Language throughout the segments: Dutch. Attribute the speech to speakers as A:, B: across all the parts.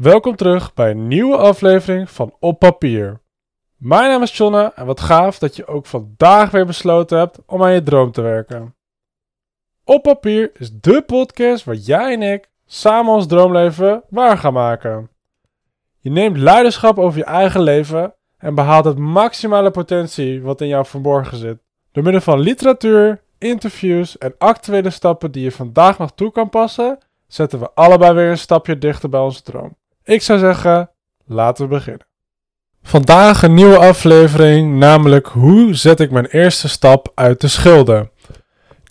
A: Welkom terug bij een nieuwe aflevering van Op Papier. Mijn naam is Jonne en wat gaaf dat je ook vandaag weer besloten hebt om aan je droom te werken. Op Papier is de podcast waar jij en ik samen ons droomleven waar gaan maken. Je neemt leiderschap over je eigen leven en behaalt het maximale potentie wat in jou verborgen zit. Door middel van literatuur, interviews en actuele stappen die je vandaag nog toe kan passen, zetten we allebei weer een stapje dichter bij onze droom. Ik zou zeggen, laten we beginnen. Vandaag een nieuwe aflevering, namelijk hoe zet ik mijn eerste stap uit de schulden.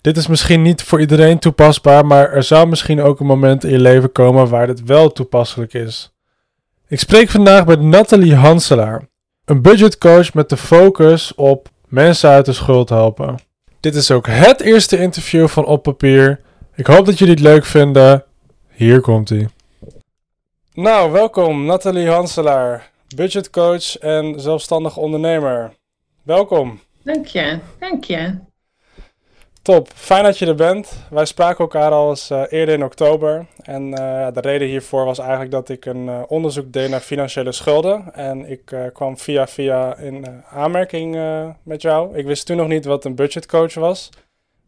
A: Dit is misschien niet voor iedereen toepasbaar, maar er zou misschien ook een moment in je leven komen waar dit wel toepasselijk is. Ik spreek vandaag met Nathalie Hanselaar, een budgetcoach met de focus op mensen uit de schuld helpen. Dit is ook het eerste interview van Op Papier. Ik hoop dat jullie het leuk vinden. Hier komt ie. Nou, welkom Nathalie Hanselaar, budgetcoach en zelfstandig ondernemer. Welkom.
B: Dank je, dank je.
A: Top, fijn dat je er bent. Wij spraken elkaar al eens uh, eerder in oktober. En uh, de reden hiervoor was eigenlijk dat ik een uh, onderzoek deed naar financiële schulden. En ik kwam via via in aanmerking met jou. Ik wist toen nog niet wat een budgetcoach was.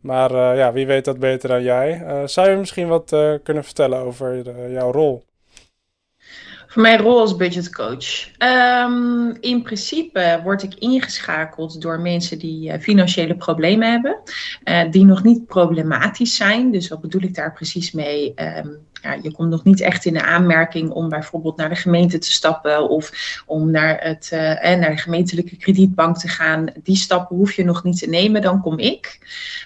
A: Maar ja, wie weet dat beter dan jij. zou je misschien wat kunnen vertellen over jouw rol?
B: Voor mijn rol als budgetcoach. Um, in principe word ik ingeschakeld door mensen die uh, financiële problemen hebben, uh, die nog niet problematisch zijn. Dus wat bedoel ik daar precies mee? Um, je komt nog niet echt in de aanmerking om bijvoorbeeld naar de gemeente te stappen of om naar, het, uh, naar de gemeentelijke kredietbank te gaan. Die stappen hoef je nog niet te nemen, dan kom ik.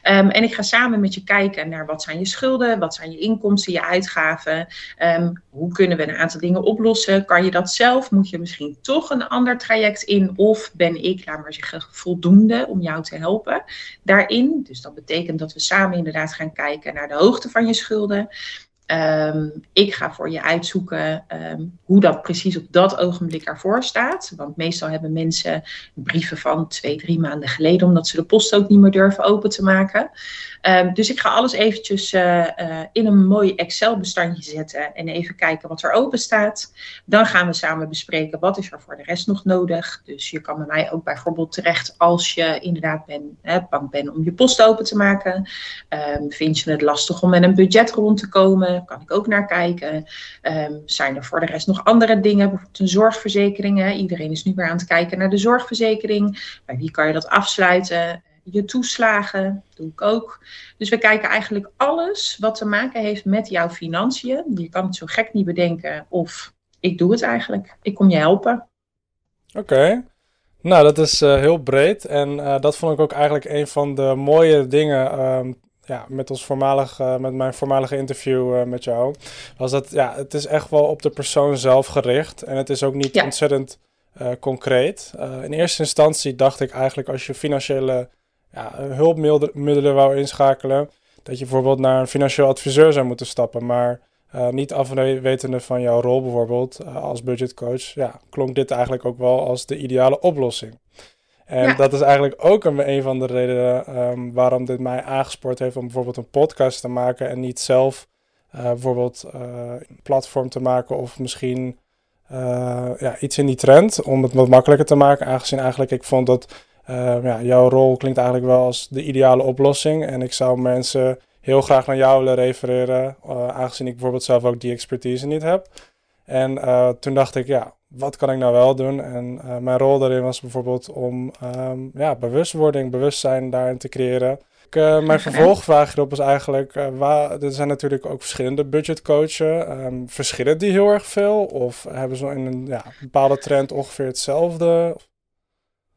B: Um, en ik ga samen met je kijken naar wat zijn je schulden, wat zijn je inkomsten, je uitgaven. Um, hoe kunnen we een aantal dingen oplossen? Kan je dat zelf? Moet je misschien toch een ander traject in? Of ben ik, laat maar zeggen, voldoende om jou te helpen daarin? Dus dat betekent dat we samen inderdaad gaan kijken naar de hoogte van je schulden. Um, ik ga voor je uitzoeken um, hoe dat precies op dat ogenblik ervoor staat. Want meestal hebben mensen brieven van twee, drie maanden geleden, omdat ze de post ook niet meer durven open te maken. Um, dus ik ga alles eventjes uh, uh, in een mooi Excel-bestandje zetten en even kijken wat er open staat. Dan gaan we samen bespreken wat is er voor de rest nog nodig. Dus je kan bij mij ook bijvoorbeeld terecht als je inderdaad ben, hè, bang bent om je post open te maken. vind je het lastig om met een budget rond te komen? kan ik ook naar kijken. Um, zijn er voor de rest nog andere dingen, bijvoorbeeld een zorgverzekering? Iedereen is nu weer aan het kijken naar de zorgverzekering. Bij wie kan je dat afsluiten? Je toeslagen, doe ik ook. Dus we kijken eigenlijk alles wat te maken heeft met jouw financiën. Je kan het zo gek niet bedenken of ik doe het eigenlijk. Ik kom je helpen.
A: Oké. Okay. Nou, dat is uh, heel breed. En uh, dat vond ik ook eigenlijk een van de mooie dingen um, ja, met, ons voormalig, uh, met mijn voormalige interview met jou, was dat ja, het is echt wel op de persoon zelf gericht. En het is ook niet ja. ontzettend concreet. in eerste instantie dacht ik eigenlijk als je financiële ja, hulpmiddelen wou inschakelen, dat je bijvoorbeeld naar een financieel adviseur zou moeten stappen. Maar niet afwetende van jouw rol bijvoorbeeld als budgetcoach, ja, klonk dit eigenlijk ook wel als de ideale oplossing. En ja. dat is eigenlijk ook een, een van de redenen um, waarom dit mij aangespoord heeft om bijvoorbeeld een podcast te maken en niet zelf uh, bijvoorbeeld uh, een platform te maken of misschien uh, ja, iets in die trend om het wat makkelijker te maken. Aangezien eigenlijk ik vond dat ja, jouw rol klinkt eigenlijk wel als de ideale oplossing. En ik zou mensen heel graag naar jou willen refereren, aangezien ik bijvoorbeeld zelf ook die expertise niet heb. En toen dacht ik, ja, wat kan ik nou wel doen? En uh, mijn rol daarin was bijvoorbeeld om um, ja, bewustwording, bewustzijn daarin te creëren. Ik, mijn vervolgvraag hierop is eigenlijk, waar, er zijn natuurlijk ook verschillende budgetcoaches. Um, verschillen die heel erg veel? Of hebben ze in een ja, bepaalde trend ongeveer hetzelfde?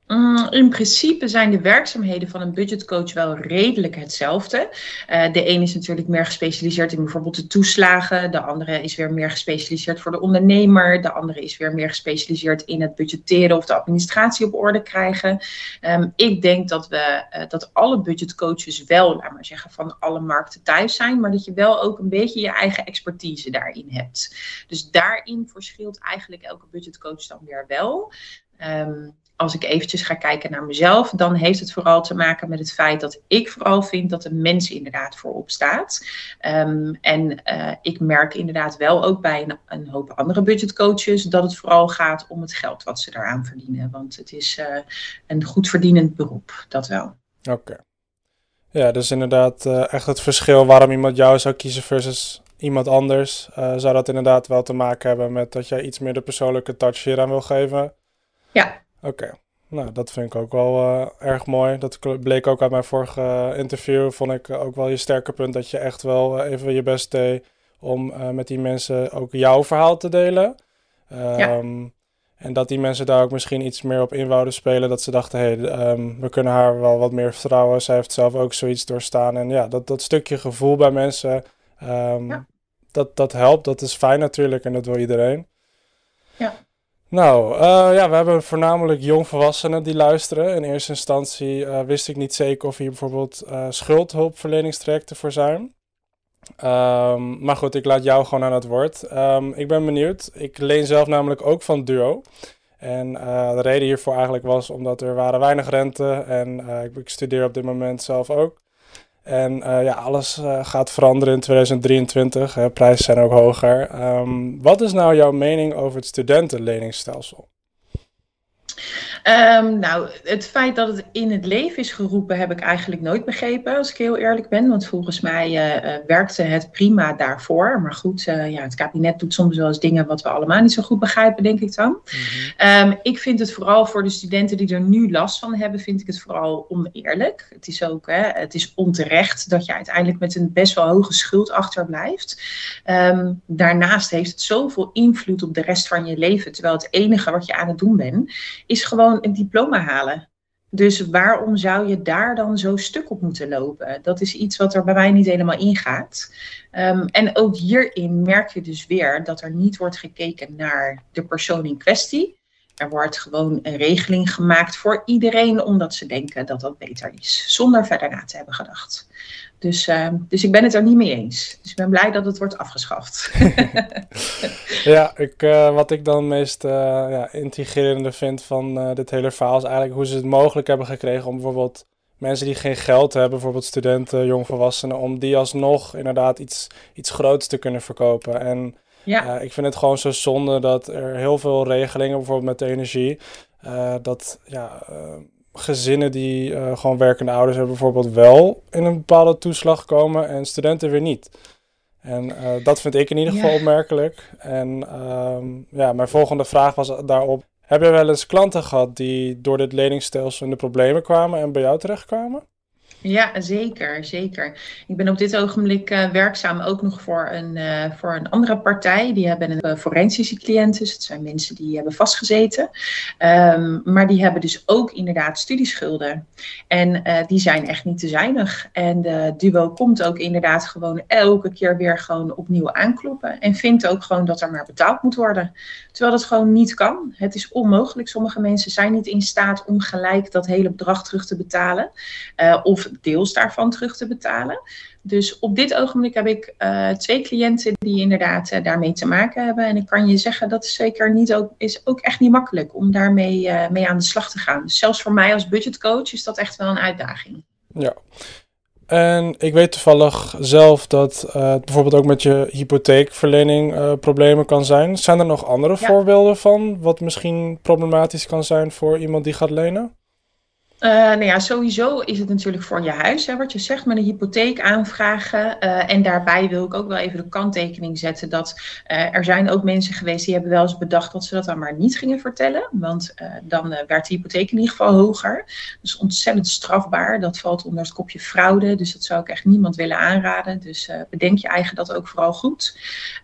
B: Mm, in principe zijn de werkzaamheden van een budgetcoach wel redelijk hetzelfde. Uh, de een is natuurlijk meer gespecialiseerd in bijvoorbeeld de toeslagen. De andere is weer meer gespecialiseerd voor de ondernemer. De andere is weer meer gespecialiseerd in het budgetteren of de administratie op orde krijgen. Um, ik denk dat, we, uh, dat alle budgetcoaches wel, laat maar zeggen, van alle markten thuis zijn. Maar dat je wel ook een beetje je eigen expertise daarin hebt. Dus daarin verschilt eigenlijk elke budgetcoach dan weer wel. Um, als ik eventjes ga kijken naar mezelf, dan heeft het vooral te maken met het feit dat ik vooral vind dat de mens inderdaad voorop staat. Um, en uh, ik merk inderdaad wel ook bij een, een, hoop andere budgetcoaches dat het vooral gaat om het geld wat ze daaraan verdienen. Want het is uh, een goed verdienend beroep, dat wel.
A: Oké. Ja, dus inderdaad uh, echt het verschil waarom iemand jou zou kiezen versus iemand anders. zou dat inderdaad wel te maken hebben met dat jij iets meer de persoonlijke touch hieraan wil geven?
B: Ja,
A: Oké, nou dat vind ik ook wel uh, erg mooi. Dat bleek ook uit mijn vorige uh, interview. Vond ik ook wel je sterke punt dat je echt wel even je best deed om met die mensen ook jouw verhaal te delen. Um, ja. En dat die mensen daar ook misschien iets meer op in wouden spelen. Dat ze dachten, hé, hey, um, we kunnen haar wel wat meer vertrouwen. Zij heeft zelf ook zoiets doorstaan. En ja, dat, dat stukje gevoel bij mensen, um, ja. dat, dat helpt. Dat is fijn natuurlijk en dat wil iedereen.
B: Ja.
A: Nou, uh, ja, we hebben voornamelijk jongvolwassenen die luisteren. In eerste instantie uh, wist ik niet zeker of hier bijvoorbeeld uh, schuldhulpverleningstrajecten voor zijn. Um, maar goed, ik laat jou gewoon aan het woord. Um, ik ben benieuwd. Ik leen zelf namelijk ook van Duo. En de reden hiervoor eigenlijk was omdat er waren weinig rente en ik, ik studeer op dit moment zelf ook. En uh, ja, alles uh, gaat veranderen in 2023. Hè, prijzen zijn ook hoger. Um, wat is nou jouw mening over het studentenleningsstelsel?
B: Um, nou, het feit dat het in het leven is geroepen heb ik eigenlijk nooit begrepen, als ik heel eerlijk ben. Want volgens mij uh, werkte het prima daarvoor. Maar goed, uh, ja, het kabinet doet soms wel eens dingen wat we allemaal niet zo goed begrijpen, denk ik dan. Mm-hmm. Um, ik vind het vooral voor de studenten die er nu last van hebben, vind ik het vooral oneerlijk. Het is ook, hè, het is onterecht dat je uiteindelijk met een best wel hoge schuld achterblijft. Um, daarnaast heeft het zoveel invloed op de rest van je leven. Terwijl het enige wat je aan het doen bent, is gewoon een diploma halen. Dus waarom zou je daar dan zo stuk op moeten lopen? Dat is iets wat er bij mij niet helemaal ingaat. Um, en ook hierin merk je dus weer dat er niet wordt gekeken naar de persoon in kwestie. Er wordt gewoon een regeling gemaakt voor iedereen omdat ze denken dat dat beter is, zonder verder na te hebben gedacht. Dus, uh, dus ik ben het er niet mee eens. Dus ik ben blij dat het wordt afgeschaft.
A: ja, ik, uh, wat ik dan meest uh, ja, intrigerende vind van uh, dit hele verhaal is eigenlijk hoe ze het mogelijk hebben gekregen om bijvoorbeeld mensen die geen geld hebben, bijvoorbeeld studenten, jongvolwassenen, om die alsnog inderdaad iets, iets groots te kunnen verkopen. En ja. ik vind het gewoon zo zonde dat er heel veel regelingen, bijvoorbeeld met de energie, dat ja gezinnen die uh, gewoon werkende ouders hebben bijvoorbeeld wel in een bepaalde toeslag komen en studenten weer niet. En uh, dat vind ik in ieder geval ja. opmerkelijk. En um, ja, mijn volgende vraag was daarop. Heb je wel eens klanten gehad die door dit leningsstelsel in de problemen kwamen en bij jou terechtkwamen?
B: Ja, zeker, zeker. Ik ben op dit ogenblik uh, werkzaam ook nog voor een, uh, voor een andere partij. Die hebben een uh, forensische cliënten. Dus het zijn mensen die hebben vastgezeten. Um, maar die hebben dus ook inderdaad studieschulden. En die zijn echt niet te zuinig. En de duo komt ook inderdaad gewoon elke keer weer gewoon opnieuw aankloppen. En vindt ook gewoon dat er maar betaald moet worden. Terwijl dat gewoon niet kan. Het is onmogelijk. Sommige mensen zijn niet in staat om gelijk dat hele bedrag terug te betalen. of deels daarvan terug te betalen. Dus op dit ogenblik heb ik uh, twee cliënten die inderdaad uh, daarmee te maken hebben. En ik kan je zeggen, dat is zeker niet ook, is ook echt niet makkelijk om daarmee uh, mee aan de slag te gaan. Dus zelfs voor mij als budgetcoach is dat echt wel een uitdaging.
A: Ja. En ik weet toevallig zelf dat het bijvoorbeeld ook met je hypotheekverlening problemen kan zijn. Zijn er nog andere ja. voorbeelden van wat misschien problematisch kan zijn voor iemand die gaat lenen?
B: Uh, nou ja, sowieso is het natuurlijk voor je huis, hè, wat je zegt, met een hypotheek aanvragen. Uh, en daarbij wil ik ook wel even de kanttekening zetten dat uh, er zijn ook mensen geweest die hebben wel eens bedacht dat ze dat dan maar niet gingen vertellen. Want dan werd de hypotheek in ieder geval hoger. Dus ontzettend strafbaar. Dat valt onder het kopje fraude. Dus dat zou ik echt niemand willen aanraden. Dus bedenk je eigen dat ook vooral goed.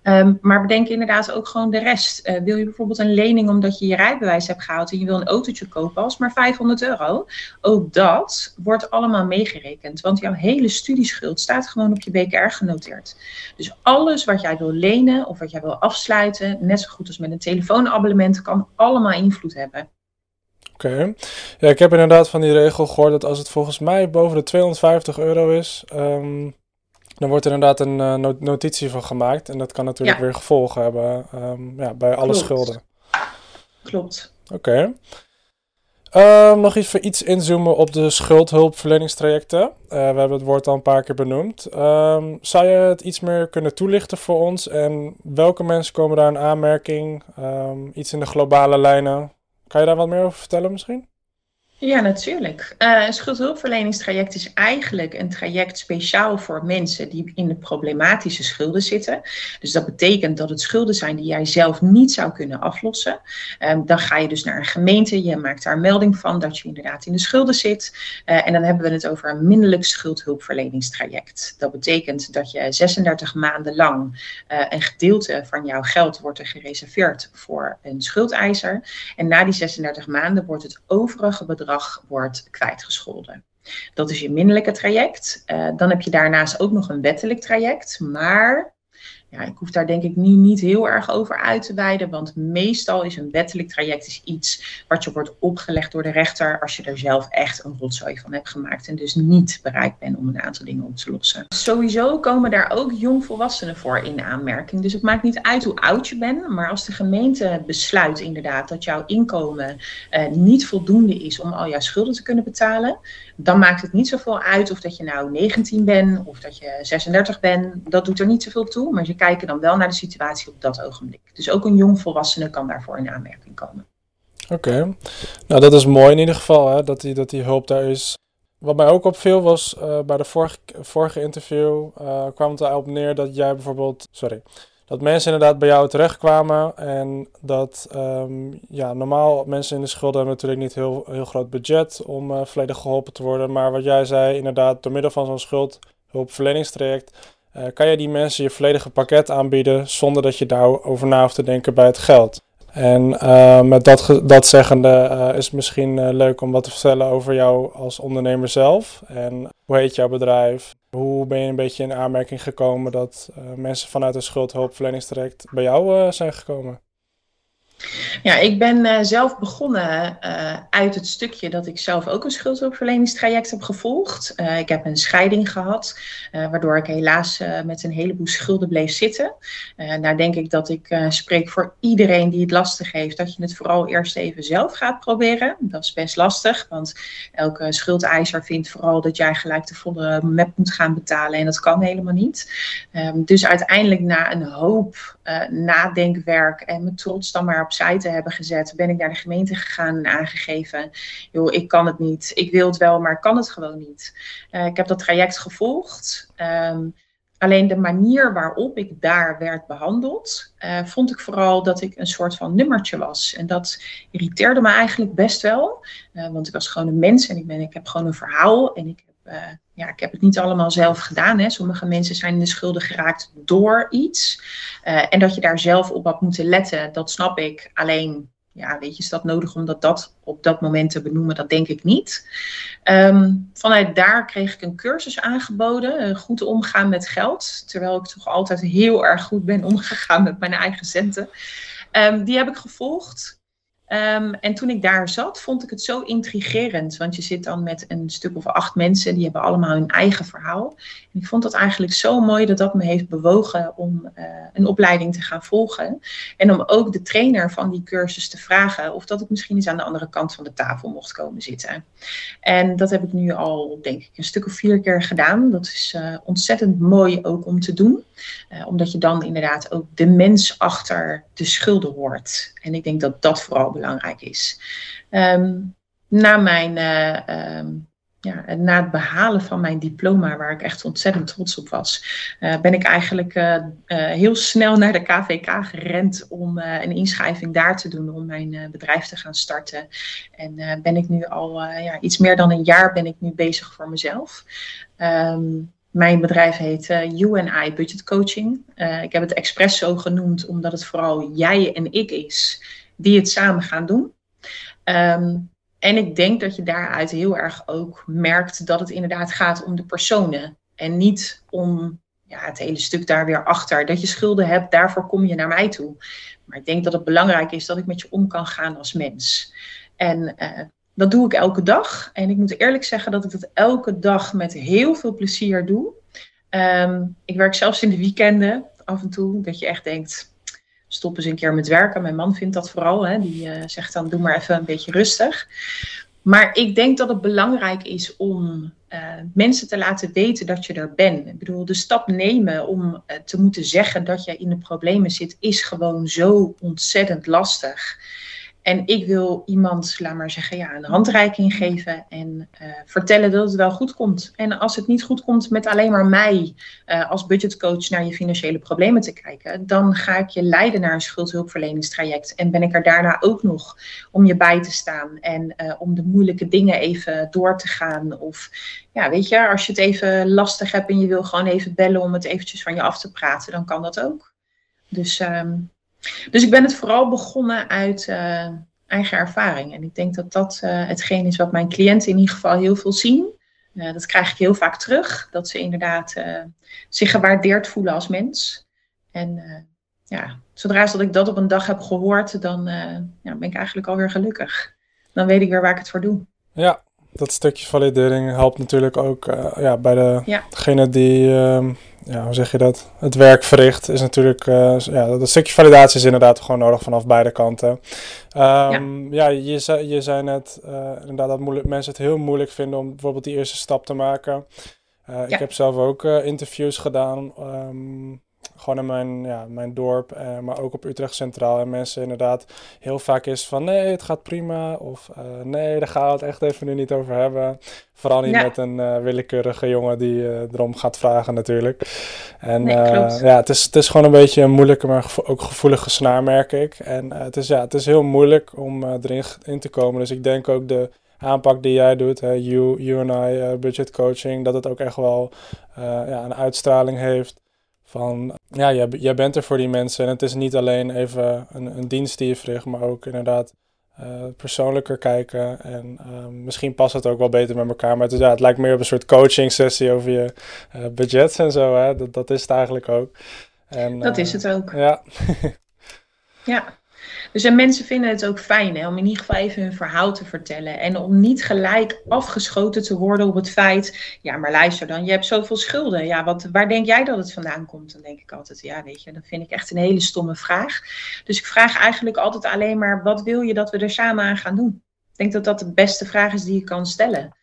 B: Um, maar bedenk inderdaad ook gewoon de rest. wil je bijvoorbeeld een lening omdat je je rijbewijs hebt gehaald en je wil een autootje kopen als maar 500 euro? Ook dat wordt allemaal meegerekend, want jouw hele studieschuld staat gewoon op je BKR genoteerd. Dus alles wat jij wil lenen of wat jij wil afsluiten, net zo goed als met een telefoonabonnement, kan allemaal invloed hebben.
A: Oké. Okay. Ja, ik heb inderdaad van die regel gehoord dat als het volgens mij boven de 250 euro is, um, dan wordt er inderdaad een uh, notitie van gemaakt. En dat kan natuurlijk ja. weer gevolgen hebben um, ja, bij alle
B: Klopt.
A: schulden.
B: Klopt.
A: Oké. Ehm, nog even iets inzoomen op de schuldhulpverleningstrajecten. Uh, we hebben het woord al een paar keer benoemd. Um, zou je het iets meer kunnen toelichten voor ons? En welke mensen komen daar in aanmerking? Um, iets in de globale lijnen. Kan je daar wat meer over vertellen misschien?
B: Ja, natuurlijk. Uh, een schuldhulpverleningstraject is eigenlijk een traject speciaal voor mensen die in de problematische schulden zitten. Dus dat betekent dat het schulden zijn die jij zelf niet zou kunnen aflossen. Um, dan ga je dus naar een gemeente, je maakt daar melding van dat je inderdaad in de schulden zit. Uh, en dan hebben we het over een minderlijk schuldhulpverleningstraject. Dat betekent dat je 36 maanden lang uh, een gedeelte van jouw geld wordt er gereserveerd voor een schuldeiser. En na die 36 maanden wordt het overige bedrag wordt kwijtgescholden. Dat is je minderlijke traject. Uh, dan heb je daarnaast ook nog een wettelijk traject. Maar ja, ik hoef daar denk ik nu niet heel erg over uit te wijden, want meestal is een wettelijk traject is iets wat je wordt opgelegd door de rechter als je er zelf echt een rotzooi van hebt gemaakt en dus niet bereid bent om een aantal dingen op te lossen. Sowieso komen daar ook jongvolwassenen voor in aanmerking, dus het maakt niet uit hoe oud je bent, maar als de gemeente besluit inderdaad dat jouw inkomen uh, niet voldoende is om al jouw schulden te kunnen betalen, dan maakt het niet zoveel uit of dat je nou 19 bent of dat je 36 bent, dat doet er niet zoveel toe, maar kijken dan wel naar de situatie op dat ogenblik. Dus ook een jong volwassene kan daarvoor in aanmerking komen.
A: Oké, nou dat is mooi in ieder geval, hè, dat, die, dat die hulp daar is. Wat mij ook opviel was uh, bij de vorige, vorige interview uh, kwam het erop neer dat jij bijvoorbeeld, sorry, dat mensen inderdaad bij jou terechtkwamen en dat um, ja, normaal mensen in de schulden hebben natuurlijk niet heel, heel groot budget om uh, volledig geholpen te worden. Maar wat jij zei, inderdaad, door middel van zo'n schuldhulpverleningstraject uh, kan je die mensen je volledige pakket aanbieden zonder dat je daarover na hoeft te denken bij het geld. En uh, met dat, dat zeggende uh, is het misschien leuk om wat te vertellen over jou als ondernemer zelf. En hoe heet jouw bedrijf? Hoe ben je een beetje in aanmerking gekomen dat mensen vanuit een schuldhulpverleningstraject bij jou zijn gekomen?
B: Ja, ik ben uh, zelf begonnen uh, uit het stukje dat ik zelf ook een schuldhulpverleningstraject heb gevolgd. Uh, ik heb een scheiding gehad, waardoor ik helaas met een heleboel schulden bleef zitten. nou denk ik dat ik spreek voor iedereen die het lastig heeft, dat je het vooral eerst even zelf gaat proberen. Dat is best lastig, want elke schuldeiser vindt vooral dat jij gelijk de volle map moet gaan betalen en dat kan helemaal niet. Um, dus uiteindelijk na een hoop nadenkwerk en mijn trots dan maar opzij te hebben gezet, ben ik naar de gemeente gegaan en aangegeven: joh, ik kan het niet. Ik wil het wel, maar ik kan het gewoon niet. Uh, ik heb dat traject gevolgd. Um, alleen de manier waarop ik daar werd behandeld, uh, vond ik vooral dat ik een soort van nummertje was. En dat irriteerde me eigenlijk best wel. Uh, want ik was gewoon een mens en ik, ben, ik heb gewoon een verhaal. En ik heb, ja, ik heb het niet allemaal zelf gedaan. Hè. Sommige mensen zijn in de schulden geraakt door iets. Uh, en dat je daar zelf op had moeten letten, dat snap ik. Alleen, ja, weet je, is dat nodig om dat, dat op dat moment te benoemen? Dat denk ik niet. Um, vanuit daar kreeg ik een cursus aangeboden, uh, goed omgaan met geld. Terwijl ik toch altijd heel erg goed ben omgegaan met mijn eigen centen. Um, die heb ik gevolgd. Um, en toen ik daar zat, vond ik het zo intrigerend. Want je zit dan met een stuk of acht mensen, die hebben allemaal hun eigen verhaal. En ik vond dat eigenlijk zo mooi dat dat me heeft bewogen om uh, een opleiding te gaan volgen. En om ook de trainer van die cursus te vragen of dat ik misschien eens aan de andere kant van de tafel mocht komen zitten. En dat heb ik nu al, denk ik, een stuk of vier keer gedaan. Dat is uh, ontzettend mooi ook om te doen. Uh, omdat je dan inderdaad ook de mens achter de schulden hoort. En ik denk dat dat vooral belangrijk is. Um, na, mijn, uh, um, ja, na het behalen van mijn diploma, waar ik echt ontzettend trots op was, uh, ben ik eigenlijk uh, heel snel naar de KVK gerend om een inschrijving daar te doen om mijn bedrijf te gaan starten. En ben ik nu al ja, iets meer dan een jaar ben ik nu bezig voor mezelf. Um, mijn bedrijf heet uh, Budget Coaching. Ik heb het expres zo genoemd omdat het vooral jij en ik is die het samen gaan doen. Um, en ik denk dat je daaruit heel erg ook merkt dat het inderdaad gaat om de personen. En niet om ja, het hele stuk daar weer achter. Dat je schulden hebt, daarvoor kom je naar mij toe. Maar ik denk dat het belangrijk is dat ik met je om kan gaan als mens. En uh, dat doe ik elke dag. En ik moet eerlijk zeggen dat ik dat elke dag met heel veel plezier doe. Um, ik werk zelfs in de weekenden af en toe. Dat je echt denkt, stop eens een keer met werken. Mijn man vindt dat vooral. Hè. Die zegt dan, doe maar even een beetje rustig. Maar ik denk dat het belangrijk is om uh, mensen te laten weten dat je er bent. Ik bedoel, de stap nemen om uh, te moeten zeggen dat je in de problemen zit, is gewoon zo ontzettend lastig. En ik wil iemand, laat maar zeggen, ja, een handreiking geven en uh, vertellen dat het wel goed komt. En als het niet goed komt met alleen maar mij uh, als budgetcoach naar je financiële problemen te kijken, dan ga ik je leiden naar een schuldhulpverleningstraject. En ben ik er daarna ook nog om je bij te staan en uh, om de moeilijke dingen even door te gaan. Of ja, weet je, als je het even lastig hebt en je wil gewoon even bellen om het eventjes van je af te praten, dan kan dat ook. Dus. Um, dus ik ben het vooral begonnen uit uh, eigen ervaring. En ik denk dat dat uh, hetgeen is wat mijn cliënten in ieder geval heel veel zien. Uh, dat krijg ik heel vaak terug. Dat ze inderdaad zich gewaardeerd voelen als mens. En ja, zodra dat ik dat op een dag heb gehoord, dan ja, ben ik eigenlijk alweer gelukkig. Dan weet ik weer waar ik het voor doe.
A: Ja, dat stukje validering helpt natuurlijk ook ja, bij de, ja. degene die ehm, ja, hoe zeg je dat? Het werk verricht is natuurlijk, uh, ja, dat stukje validatie is inderdaad gewoon nodig vanaf beide kanten. Um, ja. ja, je, zei, je zei net uh, inderdaad dat moeilijk, mensen het heel moeilijk vinden om bijvoorbeeld die eerste stap te maken. Uh, ja. Ik heb zelf ook interviews gedaan. Um, gewoon in mijn, ja, mijn dorp, eh, maar ook op Utrecht Centraal. En mensen inderdaad heel vaak is van nee, het gaat prima. Of uh, nee, daar gaan we het echt even nu niet over hebben. Vooral niet met een uh, willekeurige jongen die erom gaat vragen natuurlijk. En nee, ja, het is, het is gewoon een beetje een moeilijke, maar ook gevoelige snaar, merk ik. En het, is, ja, het is heel moeilijk om erin in te komen. Dus ik denk ook de aanpak die jij doet, hè, you, you and I, budget coaching, dat het ook echt wel ja, een uitstraling heeft van ja, jij, jij bent er voor die mensen en het is niet alleen even een, een dienst die je verricht, maar ook inderdaad uh, persoonlijker kijken. En uh, misschien past het ook wel beter met elkaar. Maar het, is, ja, het lijkt meer op een soort coaching sessie over je uh, budgets en zo. Hè? Dat, dat is het eigenlijk ook. En,
B: dat is het ook.
A: Ja.
B: ja. Dus en mensen vinden het ook fijn hè, om in ieder geval even hun verhaal te vertellen. En om niet gelijk afgeschoten te worden op het feit. Ja, maar luister dan, je hebt zoveel schulden. Ja, wat, waar denk jij dat het vandaan komt? Dan denk ik altijd, ja, weet je, dat vind ik echt een hele stomme vraag. Dus ik vraag eigenlijk altijd alleen maar: wat wil je dat we er samen aan gaan doen? Ik denk dat dat de beste vraag is die je kan stellen.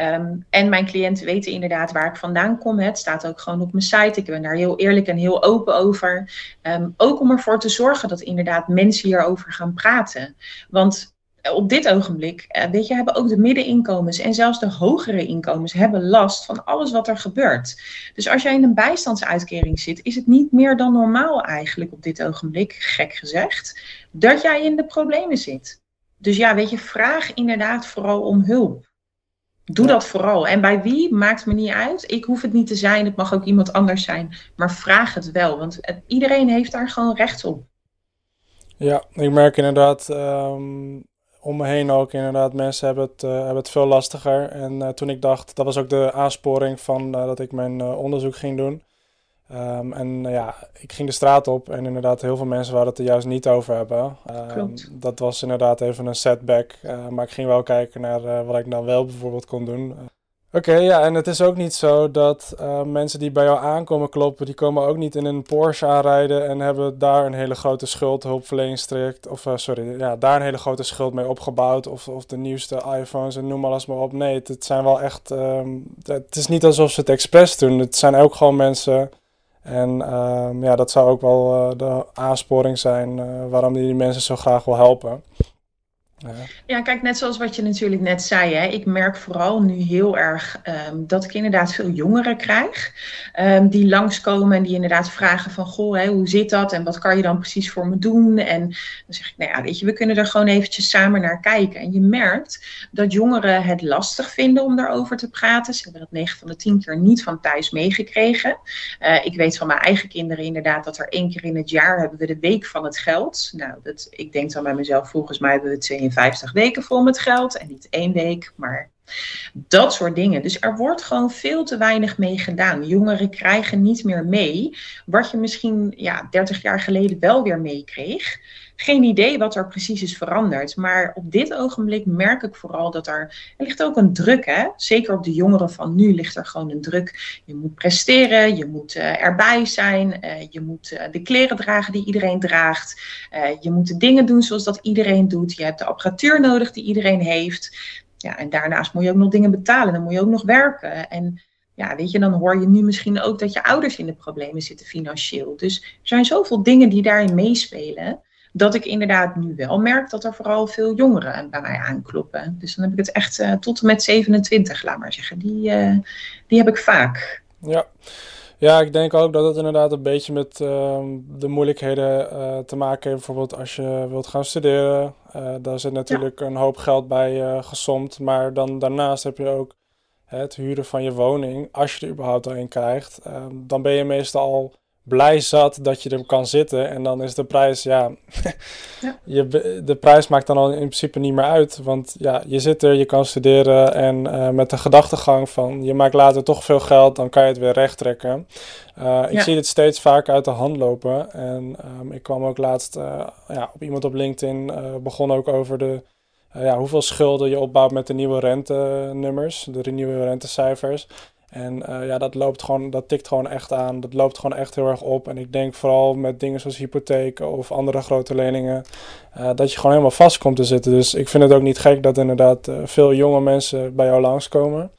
B: Um, en mijn cliënten weten inderdaad waar ik vandaan kom. Het staat ook gewoon op mijn site. Ik ben daar heel eerlijk en heel open over. Um, ook om ervoor te zorgen dat inderdaad mensen hierover gaan praten. Want op dit ogenblik, uh, weet je, hebben ook de middeninkomens en zelfs de hogere inkomens hebben last van alles wat er gebeurt. Dus als jij in een bijstandsuitkering zit, is het niet meer dan normaal eigenlijk op dit ogenblik, gek gezegd, dat jij in de problemen zit. Dus ja, weet je, vraag inderdaad vooral om hulp. Doe dat vooral. En bij wie maakt me niet uit. Ik hoef het niet te zijn. Het mag ook iemand anders zijn. Maar vraag het wel. Want iedereen heeft daar gewoon recht op.
A: Ja, ik merk inderdaad um, om me heen ook inderdaad. Mensen hebben het, uh, hebben het veel lastiger. En uh, toen ik dacht, dat was ook de aansporing van uh, dat ik mijn onderzoek ging doen. Um, en uh, ja, ik ging de straat op en inderdaad heel veel mensen waar het er juist niet over hebben. Um, dat was inderdaad even een setback, uh, maar ik ging wel kijken naar uh, wat ik dan wel bijvoorbeeld kon doen. Oké, okay, ja, en het is ook niet zo dat mensen die bij jou aankomen kloppen, die komen ook niet in een Porsche aanrijden en hebben daar een hele grote schuldhulpverleningstraject, of sorry, ja, daar een hele grote schuld mee opgebouwd, of, of de nieuwste iPhones en noem alles maar op. Nee, het, het zijn wel echt, um, het is niet alsof ze het expres doen. Het zijn ook gewoon mensen en ehm, ja, dat zou ook wel uh, de aansporing zijn uh, waarom die mensen zo graag wil helpen.
B: Ja. kijk, net zoals wat je natuurlijk net zei, hè, ik merk vooral nu heel erg um, dat ik inderdaad veel jongeren krijg um, die langskomen en die inderdaad vragen van, goh, hè, hoe zit dat en wat kan je dan precies voor me doen? En dan zeg ik, nou ja, weet je, we kunnen er gewoon eventjes samen naar kijken. En je merkt dat jongeren het lastig vinden om daarover te praten. Ze hebben dat 9 van de 10 keer niet van thuis meegekregen. Uh, ik weet van mijn eigen kinderen inderdaad dat er één keer in het jaar hebben we de week van het geld. Nou, dat, ik denk dan bij mezelf, volgens mij hebben we het 52 weken vol met geld en niet één week, maar dat soort dingen. Dus er wordt gewoon veel te weinig mee gedaan. Jongeren krijgen niet meer mee wat je misschien ja, 30 jaar geleden wel weer meekreeg. Geen idee wat er precies is veranderd. Maar op dit ogenblik merk ik vooral dat er, er ligt ook een druk. Hè? Zeker op de jongeren van nu ligt er gewoon een druk. Je moet presteren, je moet uh, erbij zijn, uh, je moet uh, de kleren dragen die iedereen draagt. je moet de dingen doen zoals dat iedereen doet. Je hebt de apparatuur nodig die iedereen heeft. Ja, en daarnaast moet je ook nog dingen betalen. Dan moet je ook nog werken. En ja, weet je, dan hoor je nu misschien ook dat je ouders in de problemen zitten financieel. Dus er zijn zoveel dingen die daarin meespelen. Dat ik inderdaad nu wel merk dat er vooral veel jongeren bij mij aankloppen. Dus dan heb ik het echt uh, tot en met 27, laat maar zeggen. Die, uh, die heb ik vaak.
A: Ja. Ja, ik denk ook dat het inderdaad een beetje met uh, de moeilijkheden uh, te maken heeft. Bijvoorbeeld als je wilt gaan studeren. Daar zit natuurlijk ja. een hoop geld bij gesomd. Maar dan daarnaast heb je ook het huren van je woning. Als je er überhaupt al in krijgt. Um, dan ben je meestal al blij zat dat je er kan zitten. En dan is de prijs, ja, ja. Je, de prijs maakt dan al in principe niet meer uit. Want ja, je zit er, je kan studeren en uh, met de gedachtegang van je maakt later toch veel geld, dan kan je het weer recht trekken. Uh, ik zie dit steeds vaker uit de hand lopen. En um, ik kwam ook laatst uh, ja, op iemand op LinkedIn, begon ook over de, ja, hoeveel schulden je opbouwt met de nieuwe rentenummers, de nieuwe rentecijfers. En uh, ja, dat loopt gewoon, dat tikt gewoon echt aan. Dat loopt gewoon echt heel erg op. En ik denk vooral met dingen zoals hypotheken of andere grote leningen, uh, dat je gewoon helemaal vast komt te zitten. Dus ik vind het ook niet gek dat inderdaad uh, veel jonge mensen bij jou langskomen.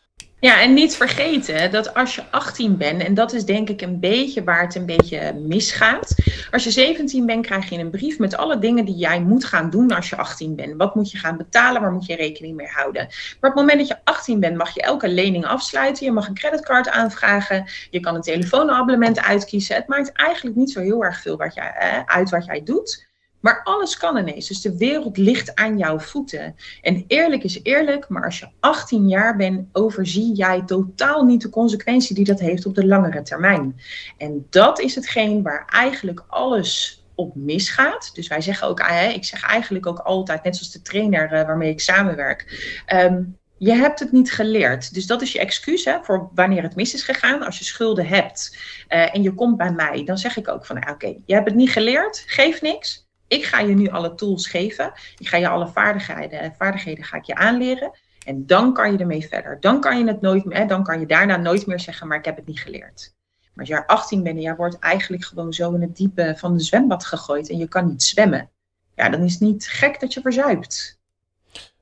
B: Ja, en niet vergeten dat als je 18 bent, en dat is denk ik een beetje waar het een beetje misgaat. Als je 17 bent, krijg je een brief met alle dingen die jij moet gaan doen als je 18 bent. Wat moet je gaan betalen, waar moet je rekening mee houden. Maar op het moment dat je 18 bent, mag je elke lening afsluiten. Je mag een creditcard aanvragen. Je kan een telefoonabonnement uitkiezen. Het maakt eigenlijk niet zo heel erg veel wat jij, uit wat jij doet. Maar alles kan ineens. Dus de wereld ligt aan jouw voeten. En eerlijk is eerlijk, maar als je 18 jaar bent, overzie jij totaal niet de consequentie die dat heeft op de langere termijn. En dat is hetgeen waar eigenlijk alles op misgaat. Dus wij zeggen ook, hè, ik zeg eigenlijk ook altijd, net zoals de trainer uh, waarmee ik samenwerk. Um, je hebt het niet geleerd. Dus dat is je excuus hè, voor wanneer het mis is gegaan. Als je schulden hebt uh, en je komt bij mij, dan zeg ik ook van, oké, okay, je hebt het niet geleerd, geef niks ik ga je nu alle tools geven. Ik ga je alle vaardigheden, vaardigheden ga ik je aanleren. En dan kan je ermee verder. Dan kan je het nooit meer, dan kan je daarna nooit meer zeggen, maar ik heb het niet geleerd. Maar als je 18 bent en jij wordt eigenlijk gewoon zo in het diepe van de zwembad gegooid en je kan niet zwemmen. Ja, dan is het niet gek dat je verzuipt.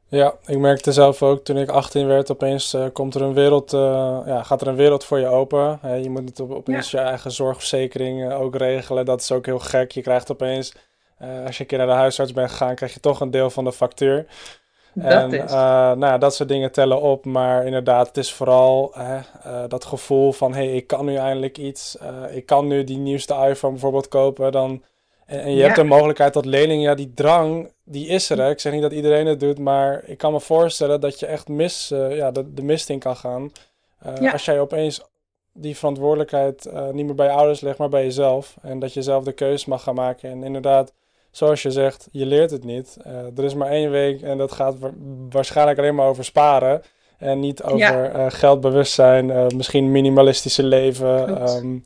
A: Ja, ik merkte zelf ook toen ik 18 werd, opeens uh, komt er een wereld, uh, ja, gaat er een wereld voor je open. Je moet het op, opeens ja. je eigen zorgverzekering ook regelen. Dat is ook heel gek. Je krijgt opeens uh, als je een keer naar de huisarts bent gegaan, krijg je toch een deel van de factuur. Dat en uh, nou ja, dat soort dingen tellen op. Maar inderdaad, het is vooral uh, dat gevoel van... hé, hey, ik kan nu eindelijk iets. ik kan nu die nieuwste iPhone bijvoorbeeld kopen. Dan, en, en je ja. hebt de mogelijkheid tot lening. Ja, die drang, die is er. Hè. Ik zeg niet dat iedereen het doet. Maar ik kan me voorstellen dat je echt mis, ja, de, de mist in kan gaan. Ja. Als jij opeens die verantwoordelijkheid niet meer bij je ouders legt, maar bij jezelf. En dat je zelf de keuze mag gaan maken. En inderdaad zoals je zegt, je leert het niet. Uh, er is maar één week en dat gaat wa waarschijnlijk alleen maar over sparen. En niet over ja. uh, geldbewustzijn, uh, misschien minimalistische leven. Um,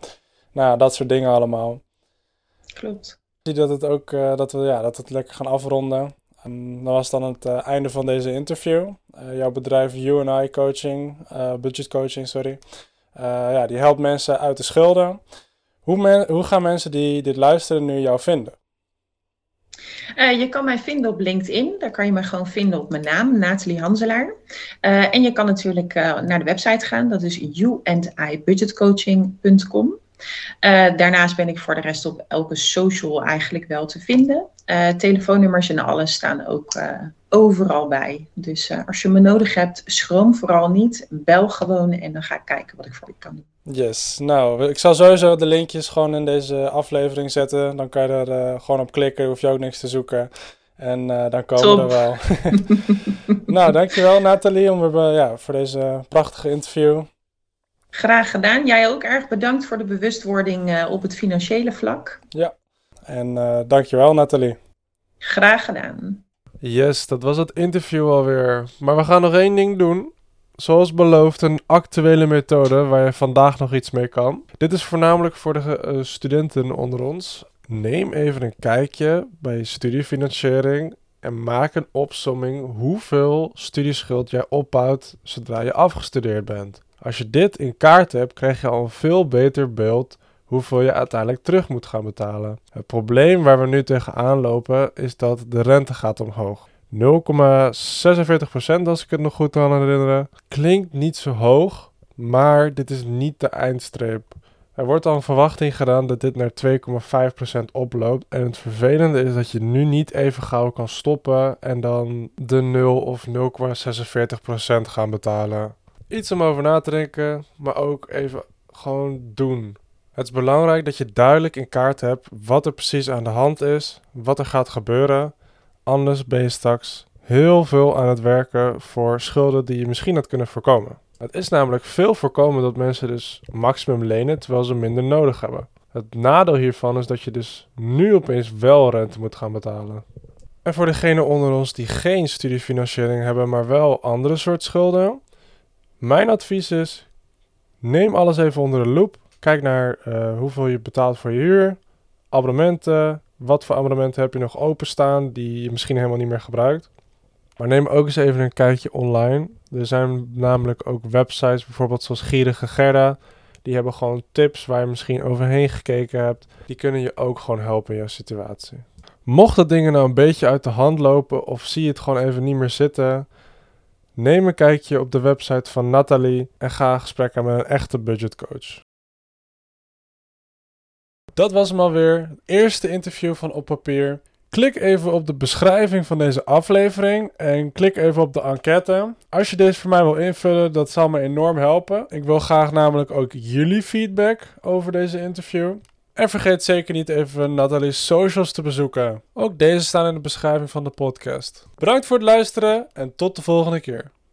A: nou, dat soort dingen allemaal.
B: Klopt.
A: Ik zie dat, het ook, dat, we, ja, dat het lekker gaan afronden. Um, dat was dan het einde van deze interview. jouw bedrijf You&I Coaching, Budget Coaching, sorry. ja, die helpt mensen uit de schulden. Hoe, men, hoe gaan mensen die dit luisteren nu jou vinden?
B: Uh, je kan mij vinden op LinkedIn. Daar kan je me gewoon vinden op mijn naam, Nathalie Hanselaar. Uh, en je kan natuurlijk uh, naar de website gaan. Dat is youandibudgetcoaching.com. daarnaast ben ik voor de rest op elke social eigenlijk wel te vinden. telefoonnummers en alles staan ook overal bij. Dus als je me nodig hebt, schroom vooral niet. Bel gewoon en dan ga ik kijken wat ik voor je kan doen.
A: Yes, nou, ik zal sowieso de linkjes gewoon in deze aflevering zetten. Dan kan je er uh, gewoon op klikken, hoef je ook niks te zoeken. En uh, dan komen Top. we er wel. nou, dankjewel Nathalie om, uh, ja, voor deze prachtige interview.
B: Graag gedaan. Jij ook erg bedankt voor de bewustwording op het financiële vlak.
A: Ja, en dankjewel Nathalie.
B: Graag gedaan.
A: Yes, dat was het interview alweer. Maar we gaan nog één ding doen zoals beloofd, een actuele methode waar je vandaag nog iets mee kan. Dit is voornamelijk voor de uh, studenten onder ons. Neem even een kijkje bij je studiefinanciering en maak een opsomming hoeveel studieschuld jij opbouwt zodra je afgestudeerd bent. Als je dit in kaart hebt, krijg je al een veel beter beeld hoeveel je uiteindelijk terug moet gaan betalen. Het probleem waar we nu tegenaan lopen is dat de rente gaat omhoog. 0,46% als ik het nog goed kan herinneren. Klinkt niet zo hoog, maar dit is niet de eindstreep. Er wordt al een verwachting gedaan dat dit naar 2,5% oploopt. En het vervelende is dat je nu niet even gauw kan stoppen en dan de 0 of 0,46% gaan betalen. Iets om over na te denken, maar ook even gewoon doen. Het is belangrijk dat je duidelijk in kaart hebt wat er precies aan de hand is, wat er gaat gebeuren. Anders ben je straks heel veel aan het werken voor schulden die je misschien had kunnen voorkomen. Het is namelijk veel voorkomen dat mensen dus maximum lenen terwijl ze minder nodig hebben. Het nadeel hiervan is dat je dus nu opeens wel rente moet gaan betalen. En voor degenen onder ons die geen studiefinanciering hebben, maar wel andere soort schulden, mijn advies is: neem alles even onder de loep. Kijk naar uh, hoeveel je betaalt voor je huur, abonnementen, wat voor abonnementen heb je nog openstaan die je misschien helemaal niet meer gebruikt. Maar neem ook eens even een kijkje online. Er zijn namelijk ook websites, bijvoorbeeld zoals Gierige Gerda. Die hebben gewoon tips waar je misschien overheen gekeken hebt. Die kunnen je ook gewoon helpen in jouw situatie. Mocht dat dingen nou een beetje uit de hand lopen of zie je het gewoon even niet meer zitten, neem een kijkje op de website van Nathalie en ga gesprek aan met een echte budgetcoach. Dat was hem alweer. Het eerste interview van Op Papier. Klik even op de beschrijving van deze aflevering en klik even op de enquête. Als je deze voor mij wil invullen, dat zal me enorm helpen. Ik wil graag namelijk ook jullie feedback over deze interview. En vergeet zeker niet even Nathalie's socials te bezoeken. Ook deze staan in de beschrijving van de podcast. Bedankt voor het luisteren en tot de volgende keer.